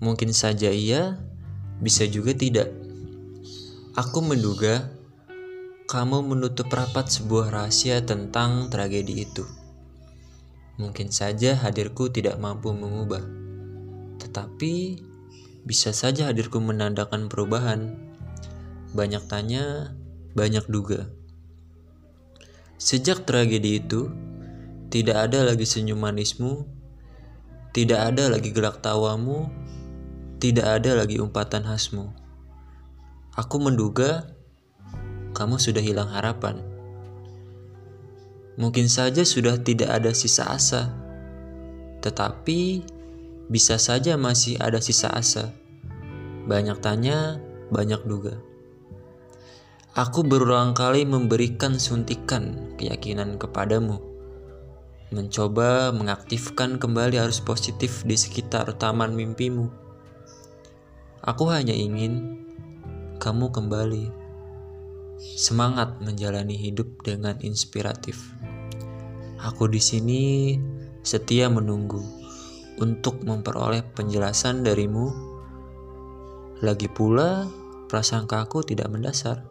Mungkin saja iya, bisa juga tidak. Aku menduga kamu menutup rapat sebuah rahasia tentang tragedi itu. Mungkin saja hadirku tidak mampu mengubah, tetapi bisa saja hadirku menandakan perubahan. Banyak tanya, banyak duga. Sejak tragedi itu, tidak ada lagi senyum manismu, tidak ada lagi gelak tawamu, tidak ada lagi umpatan khasmu. Aku menduga kamu sudah hilang harapan. Mungkin saja sudah tidak ada sisa asa, tetapi bisa saja masih ada sisa asa. Banyak tanya, banyak duga. Aku berulang kali memberikan suntikan keyakinan kepadamu, mencoba mengaktifkan kembali arus positif di sekitar taman mimpimu. Aku hanya ingin kamu kembali semangat menjalani hidup dengan inspiratif. Aku di sini setia menunggu untuk memperoleh penjelasan darimu. Lagi pula, prasangka aku tidak mendasar.